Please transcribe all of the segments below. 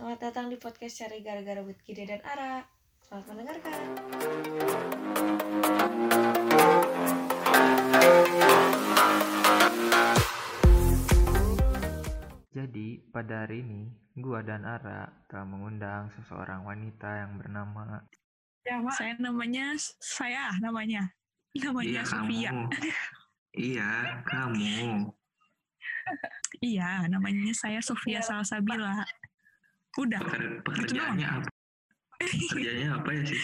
Selamat datang di podcast Cari Gara-Gara with Gide dan Ara. Selamat mendengarkan. Jadi, pada hari ini, gua dan Ara telah mengundang seseorang wanita yang bernama Ya, Mak. Saya namanya, saya namanya. Namanya Iya, Sofia. kamu. iya, kamu. Iya, namanya saya Sofia Iya, Salsabila. Udah, Peker- pekerjaannya apa? Pekerjaannya apa ya sih?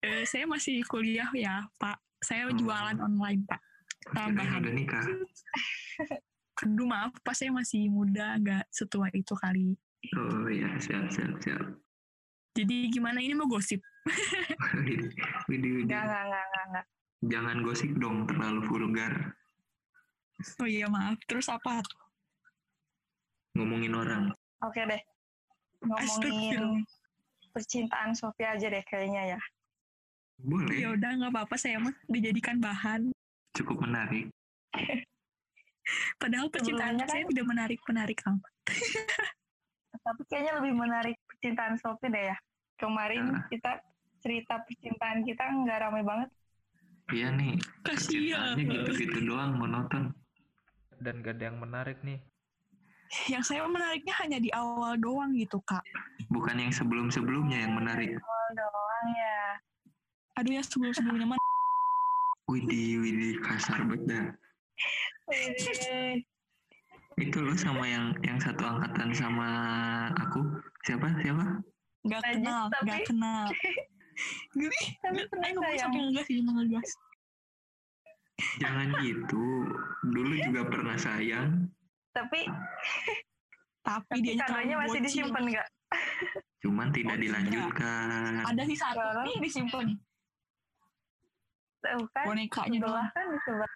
eh, saya masih kuliah ya, Pak. Saya Oh. jualan online, Pak. Tambahan. udah nikah. Aduh, maaf, Pak. Saya masih muda, nggak setua itu kali. Oh iya, siap, siap, siap. Jadi gimana ini mau gosip? Widih, widih, widih. Enggak, enggak, enggak, enggak, enggak. Jangan gosip dong, terlalu vulgar. Oh iya, maaf. Terus apa? Ngomongin orang. Oke deh. Ngomongin percintaan Sofia aja deh kayaknya ya. Boleh, Ya udah, nggak apa-apa. Saya mah dijadikan bahan. cukup menarik. Padahal percintaan Sebelumnya kan- saya tidak menarik-menarik amat. Tapi kayaknya lebih menarik percintaan Sofi deh ya. Kemarin Ah. kita cerita percintaan kita nggak ramai banget. Iya nih, Kasihan. percintaannya gitu-gitu doang, monoton. Dan gak ada yang menarik nih. Yang saya menariknya hanya di awal doang gitu, Kak. Bukan yang sebelum-sebelumnya yang menarik. Oh doang ya. Aduh ya sebelum-sebelumnya mah Widih, widih, kasar banget dah. Wih, Itu lo sama yang yang satu angkatan sama aku. Siapa? Siapa? nggak kenal, tapi- nggak kenal. Gini, Tapi pernah eh ngomong sampai ngegas sih, ngegas. Jangan gitu. Dulu juga pernah sayang. Tapi Tapi dia kandanya masih disimpan nggak? Cuman tidak Oh, tidak. dilanjutkan. Ada sih satu Sekarang- nih disimpan. Tuh kan. Bonekanya Sebelah doang. kan di sebelah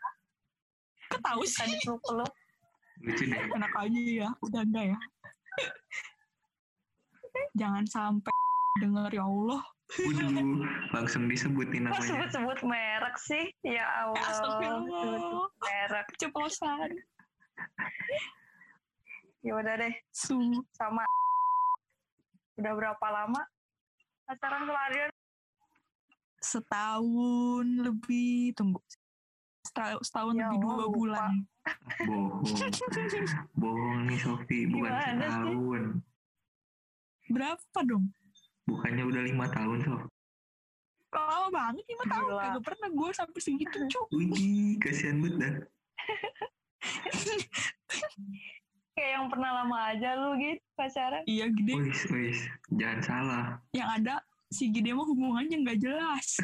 Ketahu kan sih. peluk-peluk. Lucu deh. Enak aja ya, udah enggak ya. Jangan sampai denger ya Allah. Waduh, langsung disebutin Kok namanya. sebut-sebut merek sih? Ya Allah. Astagfirullah. sebut-sebut merek. Keceplosan. Ya udah deh. Su. sama udah berapa lama pacaran kemarin Setahun lebih, tunggu. Setahun, setahun Ya lebih dua lupa. bulan. Bohong. Bohong nih Sofi, bukan Gimana sih? setahun. Berapa dong? Bukannya udah lima tahun, Sof. Lama banget lima tahun? Gila. Kagak pernah gue sampai segitu, cuk. Widih, kasihan banget dah. kayak yang pernah lama aja lu gitu pacaran Iya gede. Wis, wis, jangan salah. Yang ada si gede mah hubungannya nggak jelas.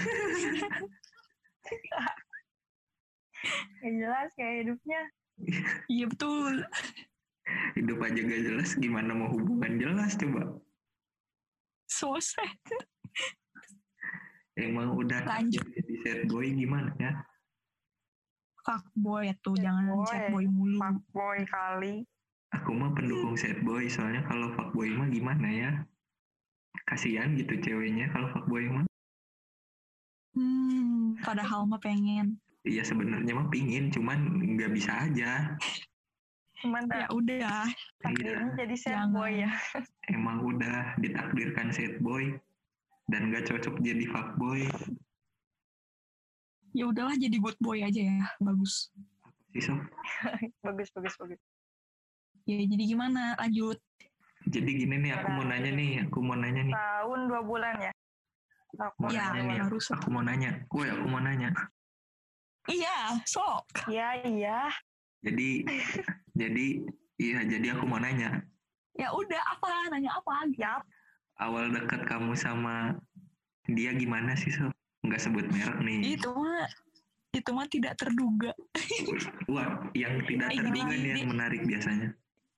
ya jelas kayak hidupnya Iya betul. Hidup aja gak jelas, gimana mau hubungan jelas coba. So sad. Emang udah Lanjut. jadi sad boy gimana ya? Fuckboy tuh, Sad jangan boy. chat boy mulu. fuckboy kali Aku mah pendukung sad boy, soalnya kalau fuckboy mah gimana ya? Kasihan gitu ceweknya kalau fuckboy mah. Hmm, padahal mah pengen. Iya sebenarnya mah pingin, cuman nggak bisa aja. cuman Ya tak udah, takdirnya jadi sad Jangan. boy ya Emang udah ditakdirkan sad boy dan gak cocok jadi fuckboy. Ya udahlah jadi good boy aja ya, bagus. Bagus bagus bagus Ya jadi gimana? Lanjut. Jadi gini nih, aku mau nanya nih, aku mau nanya nih, tahun dua bulan ya aku mau Ya, nanya nih, baru aku, mau nanya, woi aku mau nanya. Iya, sok. iya iya Jadi, jadi, iya jadi aku mau nanya, Ya udah, apa? Nanya apa? ya awal dekat kamu sama dia gimana sih Sof? Nggak sebut merek nih. Itu mah, itu mah tidak terduga. Wah, yang tidak Eh, terduga gini, nih yang menarik biasanya.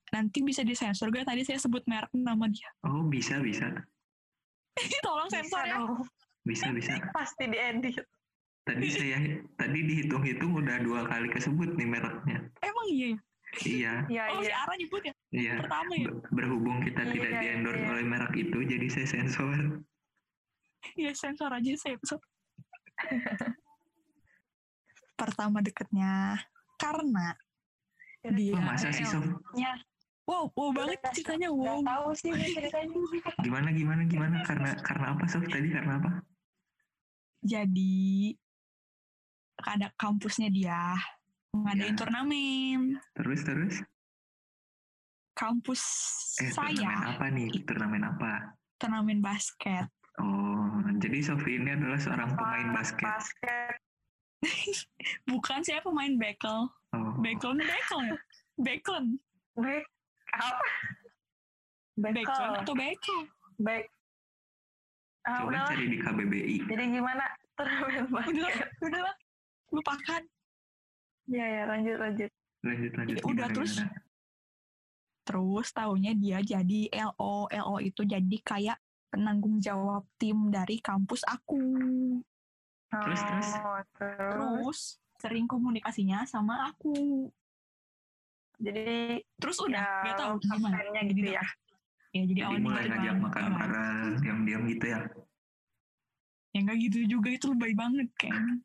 Nanti bisa disensor gak? Tadi saya sebut merek nama dia. Oh bisa bisa Tolong bisa sensor ya. bisa bisa. pasti diedit Tadi saya tadi dihitung-hitung udah dua kali kesebut nih mereknya. Emang iya ya? Iya, iya Oh, si iya Ara nyebut ya? iya. Pertama ya? Ber- Berhubung kita Iya, tidak iya, di endorse iya. oleh merek itu, jadi saya sensor. Ya sensor aja sensor. Pertama deketnya karena Iya. dia Oh, masa sih iya. Sof? nya wow wow banget ceritanya Gak wow tahu sih ceritanya. Gimana gimana gimana? Karena karena apa Sof tadi karena apa? jadi ada kampusnya dia ngadain Ya. turnamen Terus terus? kampus Eh turnamen saya apa nih? Turnamen apa? turnamen basket Oh, jadi Sofi ini adalah seorang pemain basket. Basket. bukan saya pemain bekel Oh, bekel bekel ya bekel Back. Apa? bekel atau bekel Back. Ah, coba udah. cari di KBBI. Jadi gimana turnamen udah basket? udah lah lupakan Iya ya lanjut lanjut. Lanjut lanjut. Ya udah, terus gimana? terus tahunya dia jadi LO LO itu jadi kayak penanggung jawab tim dari kampus aku Terus, terus? Oh, terus. terus sering komunikasinya sama aku Jadi terus udah ya, nggak tahu gimana gitu ya. ya jadi Jadi awalnya mulai gitu ngajak kan. makan bareng, diam-diam gitu ya. ya nggak gitu juga itu lebay banget kayaknya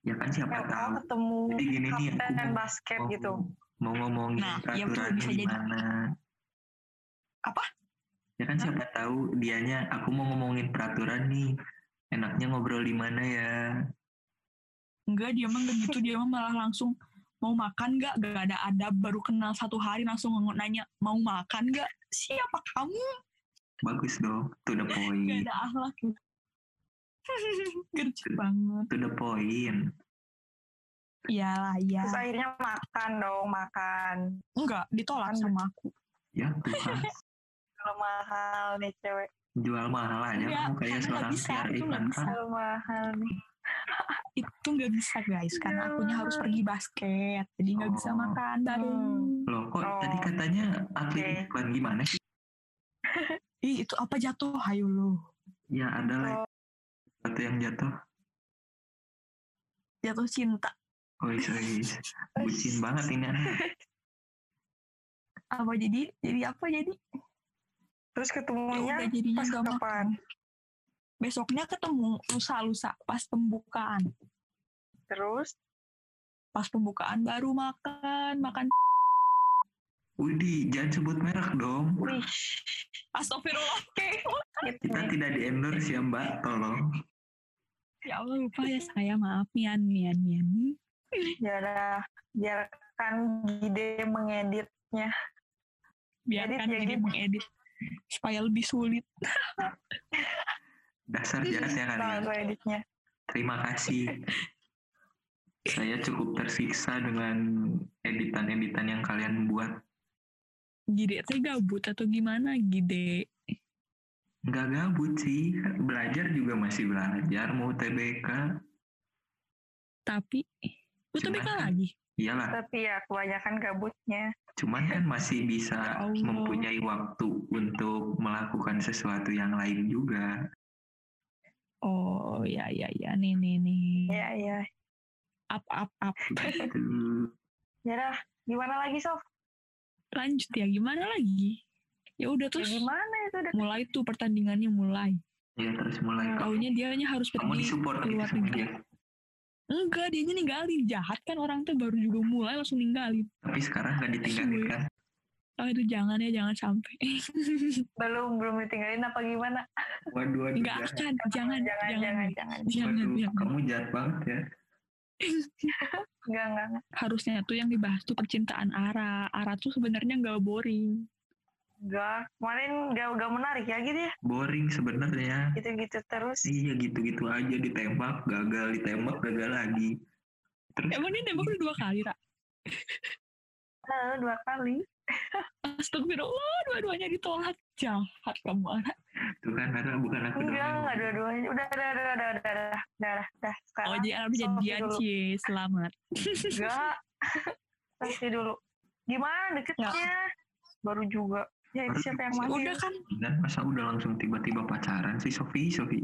Ya kan siapa Kayak tahu. ketemu Jadi gini nih, aku basket mau, gitu. Mau ngomongin Nah, betul, peraturan bisa jadi. gimana. Apa? Ya kan siapa tahu dianya, aku mau ngomongin peraturan nih. Enaknya ngobrol di mana ya? enggak dia mah gitu dia mah malah langsung mau makan nggak gak ada adab baru kenal satu hari langsung nanya mau makan nggak siapa kamu Bagus dong, to the gak point. ada akhlak gercep banget To the point. iyalah iya Terus akhirnya makan dong, makan. enggak ditolak sama aku Ya Tuhan, mahal nih cewek. jual mahal aja Enggak, kamu kayak seorang bisa, PR nggak iklan bisa. kan? Kalau mahal nih. itu nggak bisa guys karena akunya harus pergi basket jadi nggak bisa Oh. makan bareng Loh kok Oh. tadi katanya atlet Oke. iklan gimana sih? ih itu apa jatuh ayo lo Ya ada lah Oh. satu yang jatuh. jatuh cinta Oh iya, bucin banget ini apa jadi jadi apa jadi Terus ya ketemunya udah jadinya pas kapan? besoknya ketemu lusa-lusa pas pembukaan Terus pas pembukaan baru makan makan Widi, jangan sebut merek dong. astagfirullah oke Kita tidak di endorse ya mbak, tolong. ya Allah lupa ya saya maaf mian mian mian Ya udah, biarkan Gide mengeditnya. biarkan Edit ya, ini Gid. mengedit supaya lebih sulit Dasar jahat ya Nah, kalian. editnya. Terima kasih. Saya cukup tersiksa dengan editan-editan yang kalian buat. gide teh gabut atau gimana gide Nggak gabut sih, belajar juga masih belajar. Mau TBK, tapi lu Cuman TBK kan- lagi iyalah. Tapi ya kebanyakan gabutnya. Cuman kan masih bisa Ya Allah. mempunyai waktu untuk melakukan sesuatu yang lain juga. oh ya ya ya nih nih nih Ya ya. up up up Gitu. Ya dah, gimana lagi Sof? lanjut ya gimana lagi ya udah Ya terus gimana itu udah mulai tuh pertandingannya mulai Ya terus mulai. taunya dia harus Kamu pergi disupport ke gitu luar sama negeri dia. Enggak dia ninggalin jahat kan orang tuh baru juga mulai langsung ninggalin Tapi sekarang nggak ditinggalin kan? oh itu jangan ya jangan sampai belum belum ditinggalin apa gimana? Waduh, waduh. enggak akan jangan jangan jangan jangan jangan. jangan Waduh, jangan kamu jahat banget ya. Enggak enggak. enggak. harusnya tuh yang dibahas tuh percintaan Ara Ara tuh sebenarnya nggak boring Enggak, kemarin enggak enggak menarik ya gitu ya. Boring sebenarnya. Gitu-gitu terus. Iya gitu-gitu aja ditembak, gagal ditembak, gagal lagi. Terus emang dia nembak udah dua kali Ra Eh, dua kali. Astagfirullah dua-duanya ditolak jahat kamu Ara tuh kan ada bukan aku Enggak, doang. enggak dua-duanya. Udah, udah, udah, udah, udah, udah, udah, udah, udah. Sekarang oh jadi Ara udah Sofi jadian cie selamat Enggak. Pasti dulu. Gimana deketnya? Baru juga. Ya itu Baru siapa yang manggil? udah kan Dan masa udah langsung tiba-tiba pacaran sih Sofi, Sofi.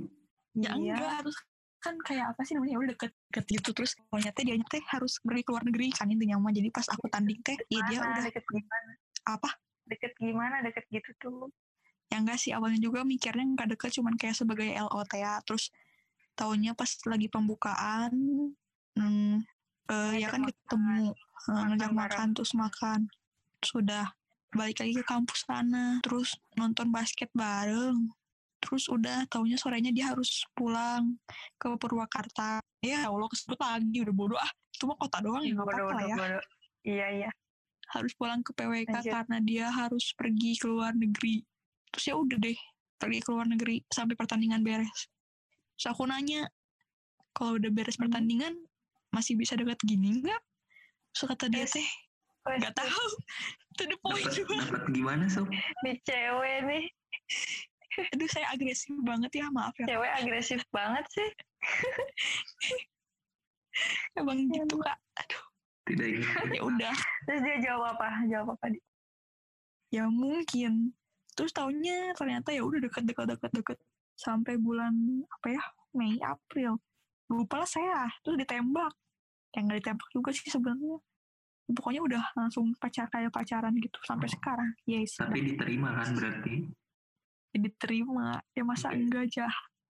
ya Iya. enggak harus kan kayak apa sih namanya udah deket deket gitu terus pokoknya teh dia teh harus pergi ke luar negeri kan intinya mah jadi pas aku tanding teh ya dia udah deket gimana? apa Deket gimana? Deket gitu tuh. ya enggak sih awalnya juga mikirnya nggak deket cuman kayak sebagai LOT ya terus tahunnya pas lagi pembukaan hmm, eh ya kan makan. ketemu eh, Makan ngajak makan terus makan sudah balik lagi ke kampus sana terus nonton basket bareng terus udah taunya sorenya dia harus pulang ke Purwakarta ya Allah kesebut lagi udah bodoh ah cuma kota doang ya nggak Bodoh, apa-apa lah ya bodoh. Iya, iya. harus pulang ke PWK Lanjut. karena dia harus pergi ke luar negeri terus ya udah deh pergi ke luar negeri sampai pertandingan beres terus aku nanya kalau udah beres Hmm. pertandingan masih bisa deket gini nggak terus kata dia teh Nggak tahu to the point Dapat gimana sob? Nih cewek nih. aduh saya agresif banget ya maaf ya Cewek agresif banget sih. emang gitu kak aduh Tidak ingin. ya udah Terus dia jawab apa? Jawab apa? dia? ya mungkin terus taunya ternyata ya udah deket deket deket deket sampai bulan apa ya Mei April lupa lah saya terus ditembak yang nggak ditembak juga sih sebenarnya pokoknya udah langsung pacar kayak pacaran gitu sampai sekarang yes Tapi diterima kan berarti? udah diterima ya masa Oke. enggak aja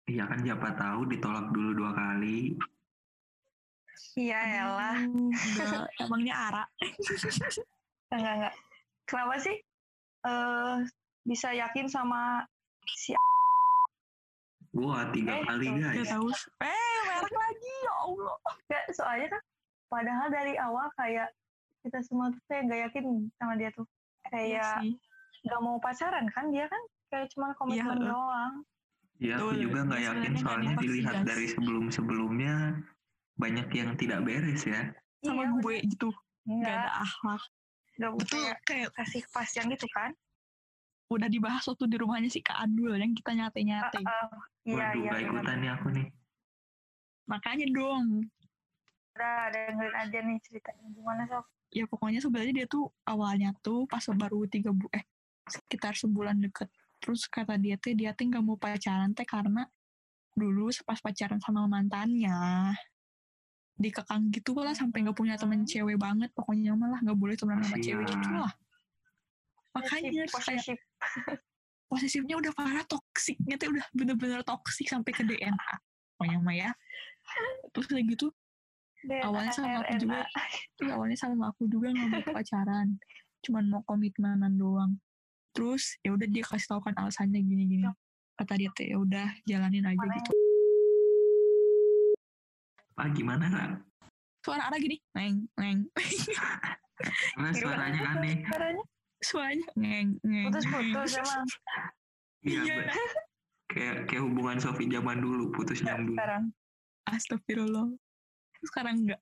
Iya kan siapa tahu ditolak dulu dua kali. Iya, elah. Emangnya Ara Enggak, enggak. Kenapa sih? eh bisa yakin sama si Wah tiga Eh, kali tuh. Gak guys. tahu eh merek lagi ya Allah Nggak, soalnya kan padahal dari awal kayak kita semua tuh kayak gak yakin sama dia tuh. Iya kayak sih. gak mau pacaran kan dia kan? Kayak cuma komitmen Iya, doang. Iya aku juga nggak yakin nggak soalnya dilihat dari sebelum-sebelumnya banyak yang tidak beres ya. sama Iya, gue gitu. Gak enggak ada akhlak. Gak betul kayak kayak kasih kepastian gitu kan? Udah dibahas waktu di rumahnya si Kak Adul yang kita nyate-nyate. Ah, ah, iya Waduh iya gak ikutan nih aku nih. Makanya dong. Udah dengerin aja nih ceritanya gimana sob? Ya pokoknya sebenarnya dia tuh awalnya tuh pas baru tiga bu eh sekitar sebulan deket. Terus kata dia teh dia teh nggak mau pacaran teh karena dulu pas pacaran sama mantannya dikekang gitu lah sampai nggak punya temen Hmm. cewek banget. Pokoknya malah nggak boleh temenan sama cewek gitu lah makanya terus kayak posesif. posesifnya udah parah toksiknya tuh udah bener-bener toksik sampai ke DNA pokoknya mah ya. Terus kayak gitu awalnya sama aku juga iya, awalnya sama aku juga nggak mau pacaran cuman mau komitmenan doang terus ya udah dia kasih tahu kan alasannya gini-gini kata dia teh ya udah jalanin aja gitu Ah gimana kak? suara ada gini neng neng Karena suaranya aneh. Suaranya suaranya neng neng putus-putus emang Iya. Iya. Kayak kayak hubungan Sofi zaman dulu putus nyambung. sekarang Astagfirullah. Sekarang enggak.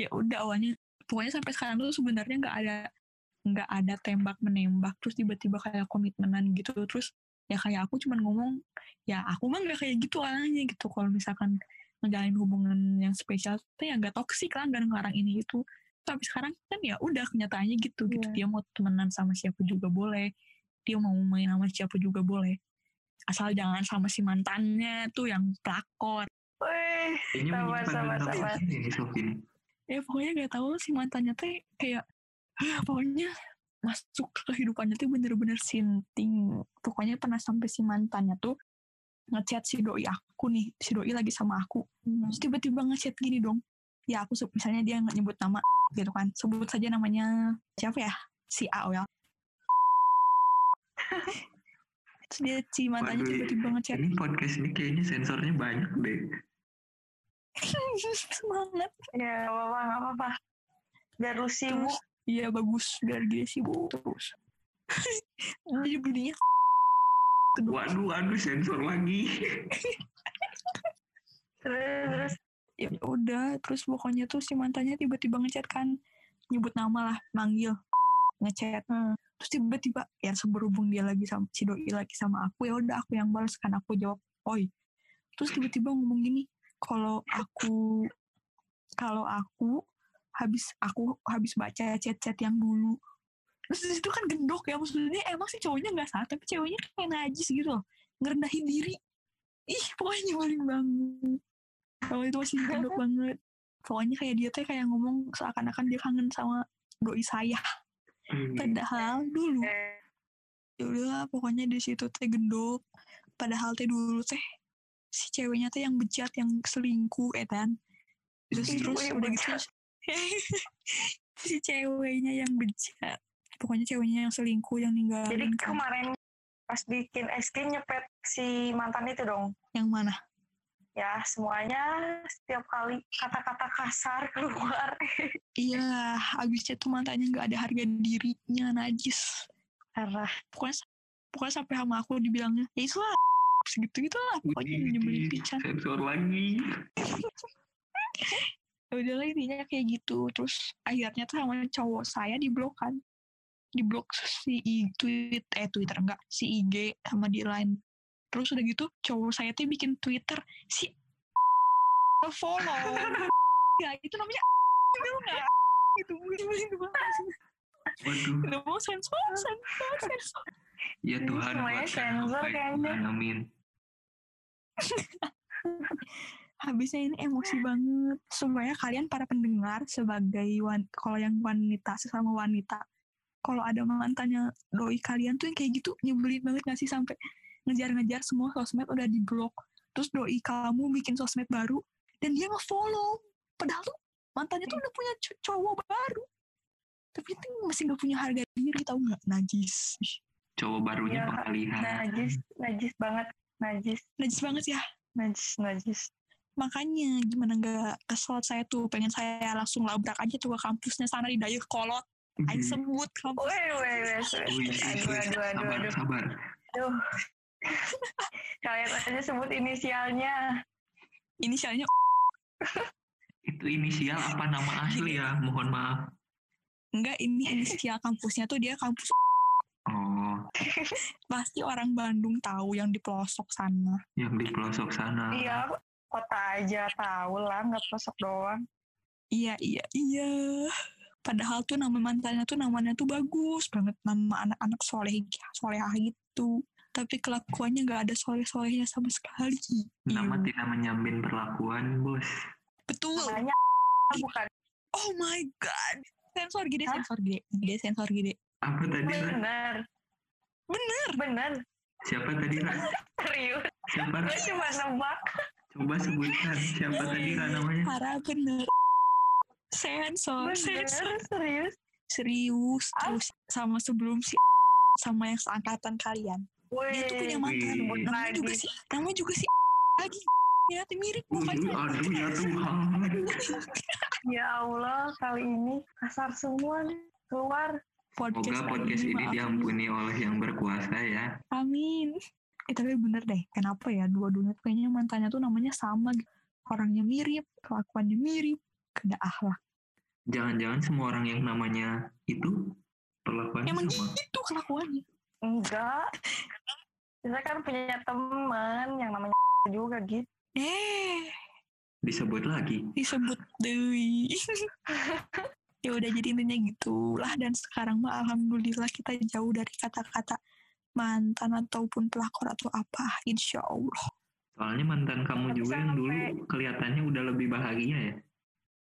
ya udah awalnya pokoknya sampai sekarang tuh sebenarnya nggak ada nggak ada tembak menembak terus tiba-tiba kayak komitmenan gitu. Terus ya kayak aku cuman ngomong ya aku mah nggak kayak gitu orangnya gitu. Kalau misalkan ngejalin hubungan yang spesial tuh ya nggak toksik lah nggak ngarang ini itu. Tapi sekarang kan ya udah kenyataannya gitu gitu. Iya. dia mau temenan sama siapa juga boleh. Dia mau main sama siapa juga boleh. Asal jangan sama si mantannya tuh yang pelakor Kayaknya ini nih Sofi nih. ya pokoknya gak tahu si mantannya teh kayak pokoknya masuk ke kehidupannya tuh bener-bener sinting. Pokoknya pernah sampai si mantannya tuh ngechat si doi aku nih si doi lagi sama aku. Terus tiba-tiba ngechat gini dong. Ya aku misalnya dia nggak nyebut nama gitu kan. Sebut saja namanya siapa ya? Si A ya. Terus dia si mantannya tiba-tiba ngechat. Ini podcast ini kayaknya sensornya banyak deh. Semangat. Ya gak apa-apa gak apa-apa. Biar lu sibuk. Terus iya bagus. Biar dia sibuk. Terus. Jadi bunyinya kedua Waduh, waduh sensor lagi. terus. Terus ya udah terus pokoknya tuh si mantannya tiba-tiba ngechat kan. Nyebut nama lah manggil. Ngechat. Hmm. terus tiba-tiba ya seberhubung dia lagi sama si doi lagi sama aku ya udah aku yang balas kan. Aku jawab oi. Terus tiba-tiba ngomong gini kalau aku kalau aku habis aku habis baca chat-chat yang dulu. Terus di situ kan gendok ya maksudnya emang sih cowoknya nggak salah tapi ceweknya kayak najis gitu loh. Ngerendahin diri. Ih pokoknya nyebelin banget. Kalau itu masih gendok banget. Pokoknya kayak dia tuh kayak ngomong seakan-akan dia kangen sama doi saya. Hmm. padahal dulu eh, ya udah pokoknya di situ teh gendok. Padahal teh dulu teh si ceweknya teh yang bejat yang selingkuh edan terus Ibu terus udah gitu si ceweknya yang bejat pokoknya ceweknya yang selingkuh yang Jadi ninggalin kan. kemarin pas bikin SK nyepet si mantan itu dong. yang mana Ya semuanya setiap kali kata-kata kasar keluar. iya abisnya tuh mantannya nggak ada harga dirinya najis Parah. pokoknya pokoknya sampai sama aku dibilangnya ya itu lah segitu gitu lah pokoknya nyebelin pisan sensor lagi. Ya udahlah intinya kayak gitu. Terus akhirnya tuh sama cowok saya diblok kan. Diblok si I, tweet eh twitter enggak si IG sama di line. Terus udah gitu cowok saya tuh bikin twitter si follow. Ya itu namanya itu enggak gitu banget waduh. Udah mau sensor sensor sensor ya Tuhan semuanya buatkan sensor kayaknya. Amin habisnya ini emosi banget. Supaya kalian para pendengar sebagai wan kalau yang wanita sesama wanita kalau ada mantannya doi kalian tuh yang kayak gitu nyebelin banget gak sih? Sampai ngejar-ngejar semua sosmed udah di blok terus doi kamu bikin sosmed baru dan dia nge-follow. Padahal tuh mantannya tuh udah punya co- cowok baru. Tapi itu masih gak punya harga diri tau nggak? Najis cowok barunya Ya, pengalihan Najis, najis banget. Najis, najis banget ya? Najis, najis. makanya gimana nggak kesel saya tuh pengen saya langsung labrak aja tuh ke kampusnya sana di kolot. Aing Wih, sebut kampus. Aduh, wih, aduh, aduh, sabar aduh. sabar. Aduh. Kalian aja sebut inisialnya. inisialnya itu inisial apa nama asli ya? Mohon maaf. Enggak ini inisial kampusnya tuh dia kampus pasti orang Bandung tahu yang di pelosok sana. Yang di pelosok sana. Iya, kota aja tahu lah, nggak pelosok doang. iya iya iya. Padahal tuh nama mantannya tuh namanya tuh bagus banget nama anak-anak soleh solehah gitu. Tapi kelakuannya nggak ada soleh solehnya sama sekali. Nama Iu. tidak menyambin perlakuan bos. Betul. Namanya bukan. Oh my god. Sensor gede Hah? sensor gede. Gede sensor gede. Apa tadi Ra? Bener. bener siapa tadi Ra? Serius. siapa? Gue cuma nebak. coba sebutkan siapa tadi Ra namanya parah bener sensor Bener, sensor serius. serius Ah. terus sama sebelum si sama yang seangkatan kalian dia tuh punya mantan namanya juga si namanya juga si lagi ya mirip mukanya aduh ya Tuhan Ya Allah, kali ini kasar semua nih. Keluar. Podcast Semoga podcast ini maafin. diampuni oleh yang berkuasa ya. amin eh tapi bener deh kenapa ya dua-duanya tuh kayaknya mantannya tuh namanya sama gitu. orangnya mirip kelakuannya mirip gak ada akhlak Jangan-jangan semua orang yang namanya itu perlakuannya emang sama. gitu kelakuannya Enggak. Kita kan punya teman yang namanya juga gitu. eh Disebut lagi. disebut Dewi ya udah jadi intinya gitulah dan sekarang mah alhamdulillah kita jauh dari kata-kata mantan ataupun pelakor atau apa insya Allah Soalnya mantan kamu juga yang dulu kelihatannya udah lebih bahagia ya.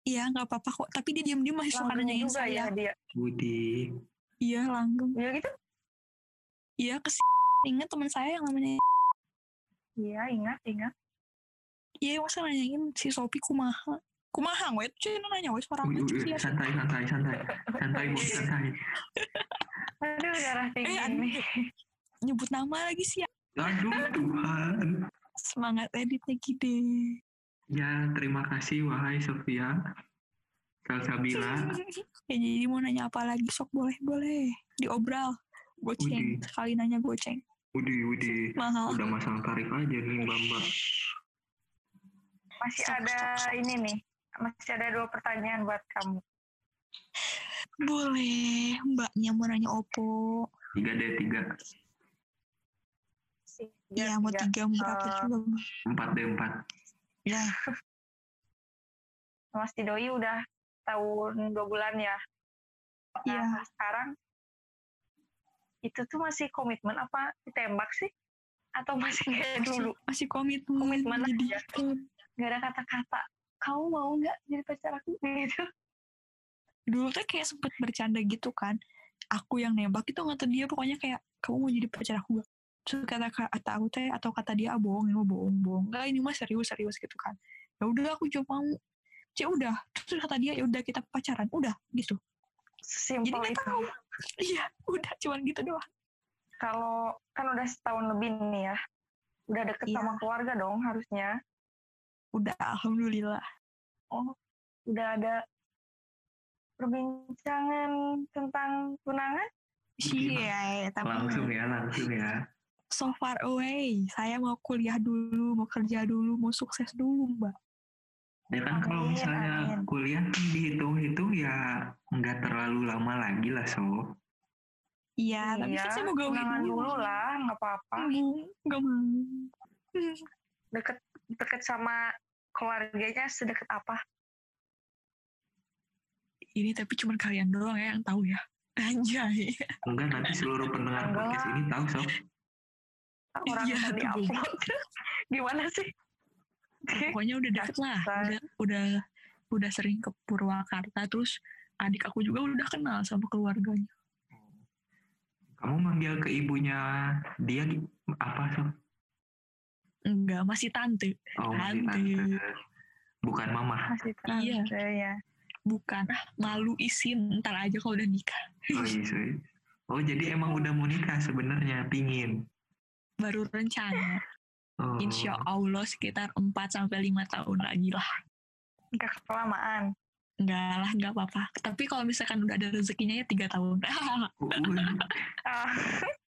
iya nggak apa-apa kok tapi dia diam-diam masih suka nanyain juga saya ya dia. Budi. iya langgeng Ya gitu. iya kes ingat teman saya yang namanya Iya, ingat, ingat. iya masa nanyain si Sopi kumaha kumaha we cina nanya we seorang Wih, aja wih, sih ya. santai, santai, santai. Santai, bos, santai. Aduh, darah tinggi Eh, nih. nyebut nama lagi sih ya. Aduh, Tuhan. semangat editnya gede Ya, terima kasih, wahai Sofia. Salsabila. ya jadi mau nanya apa lagi sok boleh boleh diobral goceng sekali nanya goceng Wudi, Wudi. mahal Udah masang tarif aja nih, Mbak Mbak. Masih ada ini nih. Masih ada dua pertanyaan buat kamu. boleh mbaknya mau nanya opo Tiga deh, tiga. Sih, Iya mau tiga mau berapa Eh, juga Mbak. Empat deh, empat. ya Mas Tidoi udah tahun dua bulan ya. Nah, Iya. sekarang itu tuh masih komitmen apa ditembak sih? Atau masih kayak dulu? masih komitmen Komitmen jadi aja. Gak ada kata-kata. Kamu mau nggak jadi pacar aku? Gitu? dulu tuh kayak sempet bercanda gitu kan. Aku yang nembak itu kata dia pokoknya kayak kamu mau jadi pacar aku gak terus kata kata aku teh atau kata dia ah, bohong ini bohong bohong. Enggak ini mah serius serius gitu kan. Ya udah aku cuma mau. Ya udah. Terus kata dia ya udah kita pacaran. Udah gitu. Jadi Simpel nggak tahu. Iya udah cuman gitu doang. Kalau kan udah setahun lebih nih ya. Udah deket Iya. sama keluarga dong harusnya. udah alhamdulillah Oh, udah ada perbincangan tentang tunangan? iya tapi Langsung ya, langsung ya. so far away saya mau kuliah dulu mau kerja dulu mau sukses dulu mbak Ya kan kalau misalnya amin. kuliah kan dihitung-hitung ya nggak terlalu lama lagi lah so. iya tapi kan saya mau gawe dulu dulu lah, nggak apa-apa. Nggak mau Deket deket sama keluarganya sedekat apa? ini tapi cuman kalian doang ya yang tahu ya anjay Enggak nanti seluruh pendengar Enggak podcast ini tahu so. Orang Iya, yang tuh, diupload. Gimana sih? pokoknya udah deket lah udah udah udah sering ke Purwakarta terus adik aku juga udah kenal sama keluarganya Kamu manggil ke ibunya dia apa so? Enggak masih tante Oh, masih Tante. tante. Bukan mama. Masih Iya. tante ya. bukan ah malu isin ntar aja kalau udah nikah Oh, iya, oh jadi emang udah mau nikah sebenarnya, pingin. baru rencana Oh. insya Allah sekitar 4 sampai lima tahun lagi lah Nggak kelamaan. enggak lah enggak apa-apa tapi kalau misalkan udah ada rezekinya ya tiga tahun Uy.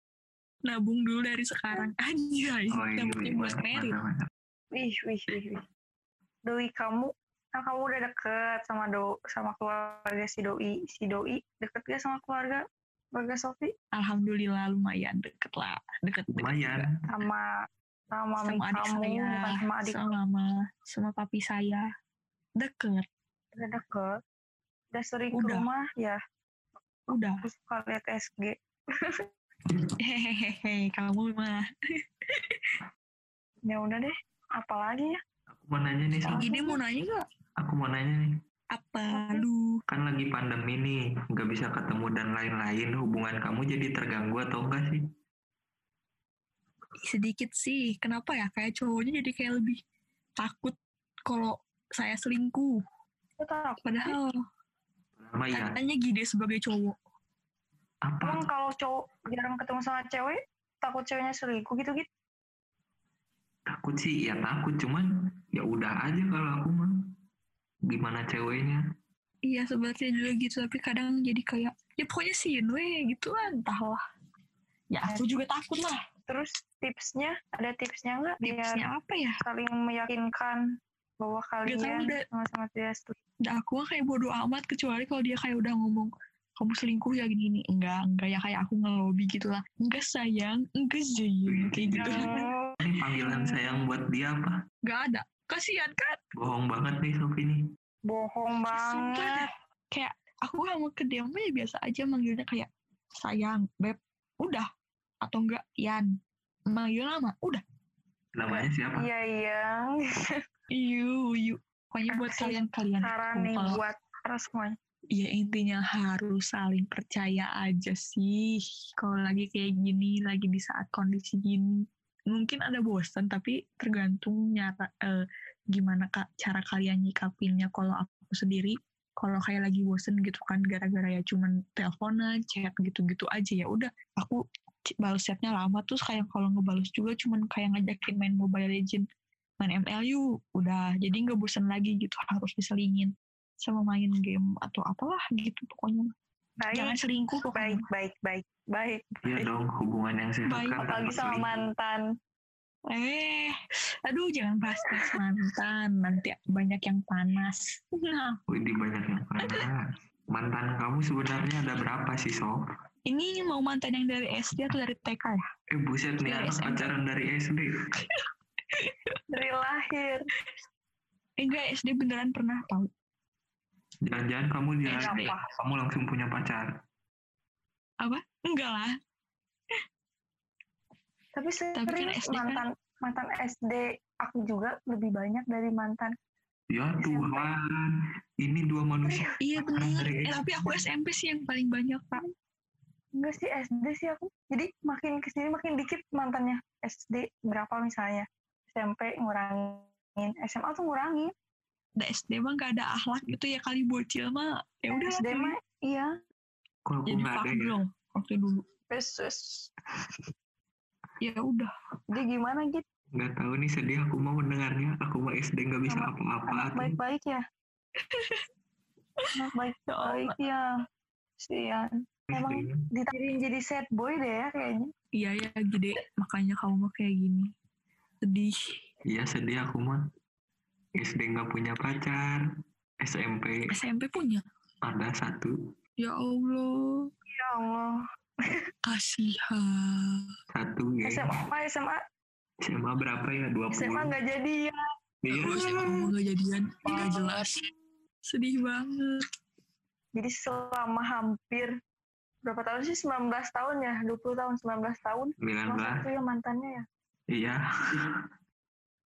Nabung dulu dari sekarang anjay Oh, iya, nabungnya iya, buat mantap, merit mantap, mantap. wih, wih, wih, wih. Doi kamu, kan kamu udah deket sama do sama keluarga si doi, si doi deket gak sama keluarga keluarga Sofi alhamdulillah lumayan deket lah deket, deket juga. Lumayan. sama sama mami sama adik kamu, saya sama adik sama mama sama papi saya deket udah deket, udah sering ke Udah. rumah ya, udah terus suka lihat SG. hehehe kamu mah Ya udah deh, apalagi ya? Aku mau nanya nih, so. gini mau nanya nggak Aku mau nanya nih. apa lu Kan lagi pandemi nih, nggak bisa ketemu dan lain-lain. Hubungan kamu jadi terganggu atau enggak sih? sedikit sih kenapa ya kayak cowoknya jadi kayak lebih takut kalau saya selingkuh padahal ya. katanya gide sebagai cowok Apa? Emang kalau cowok jarang ketemu sama cewek, takut ceweknya selingkuh gitu-gitu? Takut sih, ya takut. Cuman ya udah aja kalau aku mah. Gimana ceweknya? iya sebenarnya juga gitu tapi kadang jadi kayak ya pokoknya sih we gitu lah entahlah ya aku juga takut lah Terus tipsnya, ada tipsnya nggak biar tipsnya apa ya saling meyakinkan bahwa kalian udah- sama-sama tidak setuju? Udah aku mah kayak bodoh amat kecuali kalau dia kayak udah ngomong kamu selingkuh ya gini gini enggak enggak ya kayak aku ngelobi gitu lah enggak sayang. Enggak sayang kayak gitu. Ini panggilan sayang buat dia apa? enggak ada. Kasihan kan? Bohong banget nih Sofi nih. bohong banget. kayak aku sama ke dia mah ya biasa aja manggilnya kayak sayang beb udah. Atau enggak Yan. Manggil nama udah. Namanya siapa? Iya, iya. iyu iyu pokoknya buat kalian kalian Saran nih buat para semuanya. Ya intinya harus saling percaya aja sih kalau lagi kayak gini lagi di saat kondisi gini. Mungkin ada bosan tapi tergantung nyara eh, gimana kak cara kalian nyikapinnya. Kalau aku sendiri kalau kayak lagi bosen gitu kan gara-gara ya cuman teleponan chat gitu-gitu aja ya udah aku balas chatnya lama. Terus kayak kalau ngebales juga cuman kayak ngajakin main Mobile Legend main ML yuk udah. Jadi nggak bosan lagi gitu harus diselingin sama main game atau apalah gitu pokoknya jangan Baik, selingkuh pokoknya baik, baik, baik, baik. Iya dong, hubungan yang sehat Baik, kan Apalagi sama selingkuh. mantan. eh aduh jangan bahas bahas mantan nanti banyak yang panas nah Wih, di banyak yang panas. Mantan kamu sebenarnya ada berapa sih, Sof? ini mau mantan yang dari SD atau dari TK ya Eh, buset nih anak SMP. pacaran dari SD. Dari lahir. eh, enggak SD beneran pernah tahu Jangan-jangan kamu Eh, SD, apa? kamu langsung punya pacar. enggak lah. Tapi Tapi kan serius SD kan- mantan mantan SD aku juga lebih banyak dari mantan Ya Tuhan, ini dua manusia. iya bener. dari eh, tapi aku SMP sih yang paling banyak pak. Enggak sih SD sih aku. Jadi makin ke sini makin dikit mantannya. SD berapa misalnya? SMP ngurangin. SMA tuh ngurangin SD mah gak ada akhlak gitu ya kali bocil mah ya udah SD mah iya. Jadi nggak ada ya? waktu dulu? Wes ya udah. Jadi gimana gitu Nggak tahu nih sedih aku mau mendengarnya. Aku mah SD nggak bisa apa-apa. baik-baik ya? Baik-baik ya Sian emang ditakdirin jadi sad boy deh ya kayaknya. Iya ya gede makanya kamu mah kayak gini. Sedih. Iya sedih aku mah. SD nggak punya pacar. SMP SMP punya ada satu. ya Allah ya Allah kasihan Satu geng. SMA SMA SMA berapa ya? 20. SMA nggak jadi ya Iya. Terus emang gak jadian nggak jelas sedih banget jadi selama hampir berapa tahun sih 19 tahun ya 20 tahun 19 tahun 19. Cuma satu ya mantannya ya Iya.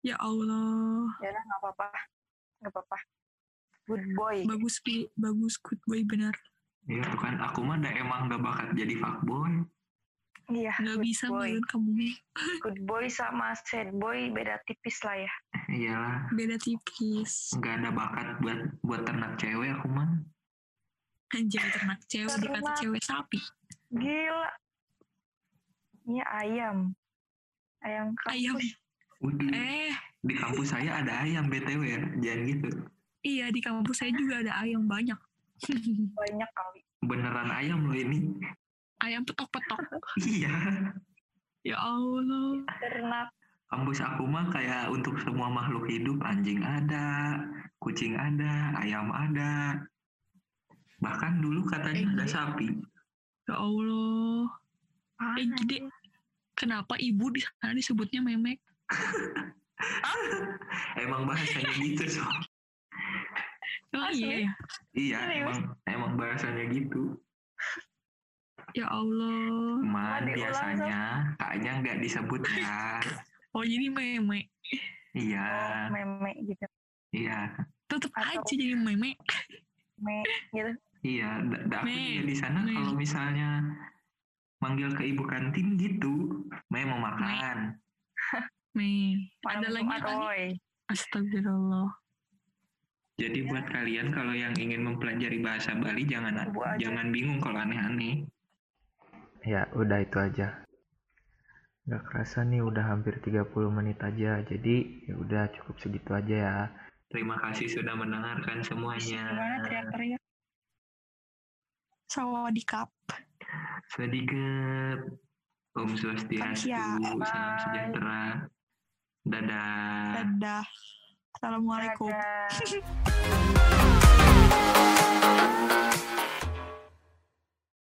ya Allah. Ya udah nggak apa-apa. Nggak apa-apa. Good boy. Bagus pi. Bagus good boy benar. Iya tuh kan. Aku mah dah emang gak bakat jadi fuckboy. iya nggak good bisa boy. banget kamu good boy sama sad boy beda tipis lah ya. Iyalah. beda tipis. Nggak ada bakat buat buat ternak cewek aku mah. anjay ternak cewek dikata Ternak. cewek sapi. gila. Ini ayam. Ayam kampus. Ayam Waduh. eh Di kampus saya ada ayam BTW ya. Jangan gitu. iya di kampus saya juga ada ayam banyak banyak kali Beneran ayam loh ini. ayam petok-petok Iya. ya Allah ternak Kampus aku mah kayak untuk semua makhluk hidup, anjing ada, kucing ada, ayam ada. Bahkan dulu katanya ada Eh, sapi. ya Allah eh gede kenapa ibu di sana disebutnya memek Emang bahasanya gitu, so. oh Asli? iya ya Iya, emang emang bahasanya gitu. ya Allah Sob. biasanya kayaknya nggak disebut ya. oh jadi memek Iya, oh meme gitu iya, tetep Atau- aja jadi memek me gitu iya. Da, da- aku juga di sana kalau misalnya manggil ke ibu kantin gitu, me mau makan. Mana ada lagi nih oi. astagfirullah Jadi buat kalian kalau yang ingin mempelajari bahasa Bali jangan jangan bingung kalau aneh-aneh. Ya, udah itu aja. Gak kerasa nih udah hampir 30 menit aja. Jadi, ya udah cukup segitu aja ya. Terima kasih sudah mendengarkan semuanya. teriak-teriak sawadikap Sedikit Om Swastiastu, salam sejahtera. Dadah. dadah assalamualaikum Dadah.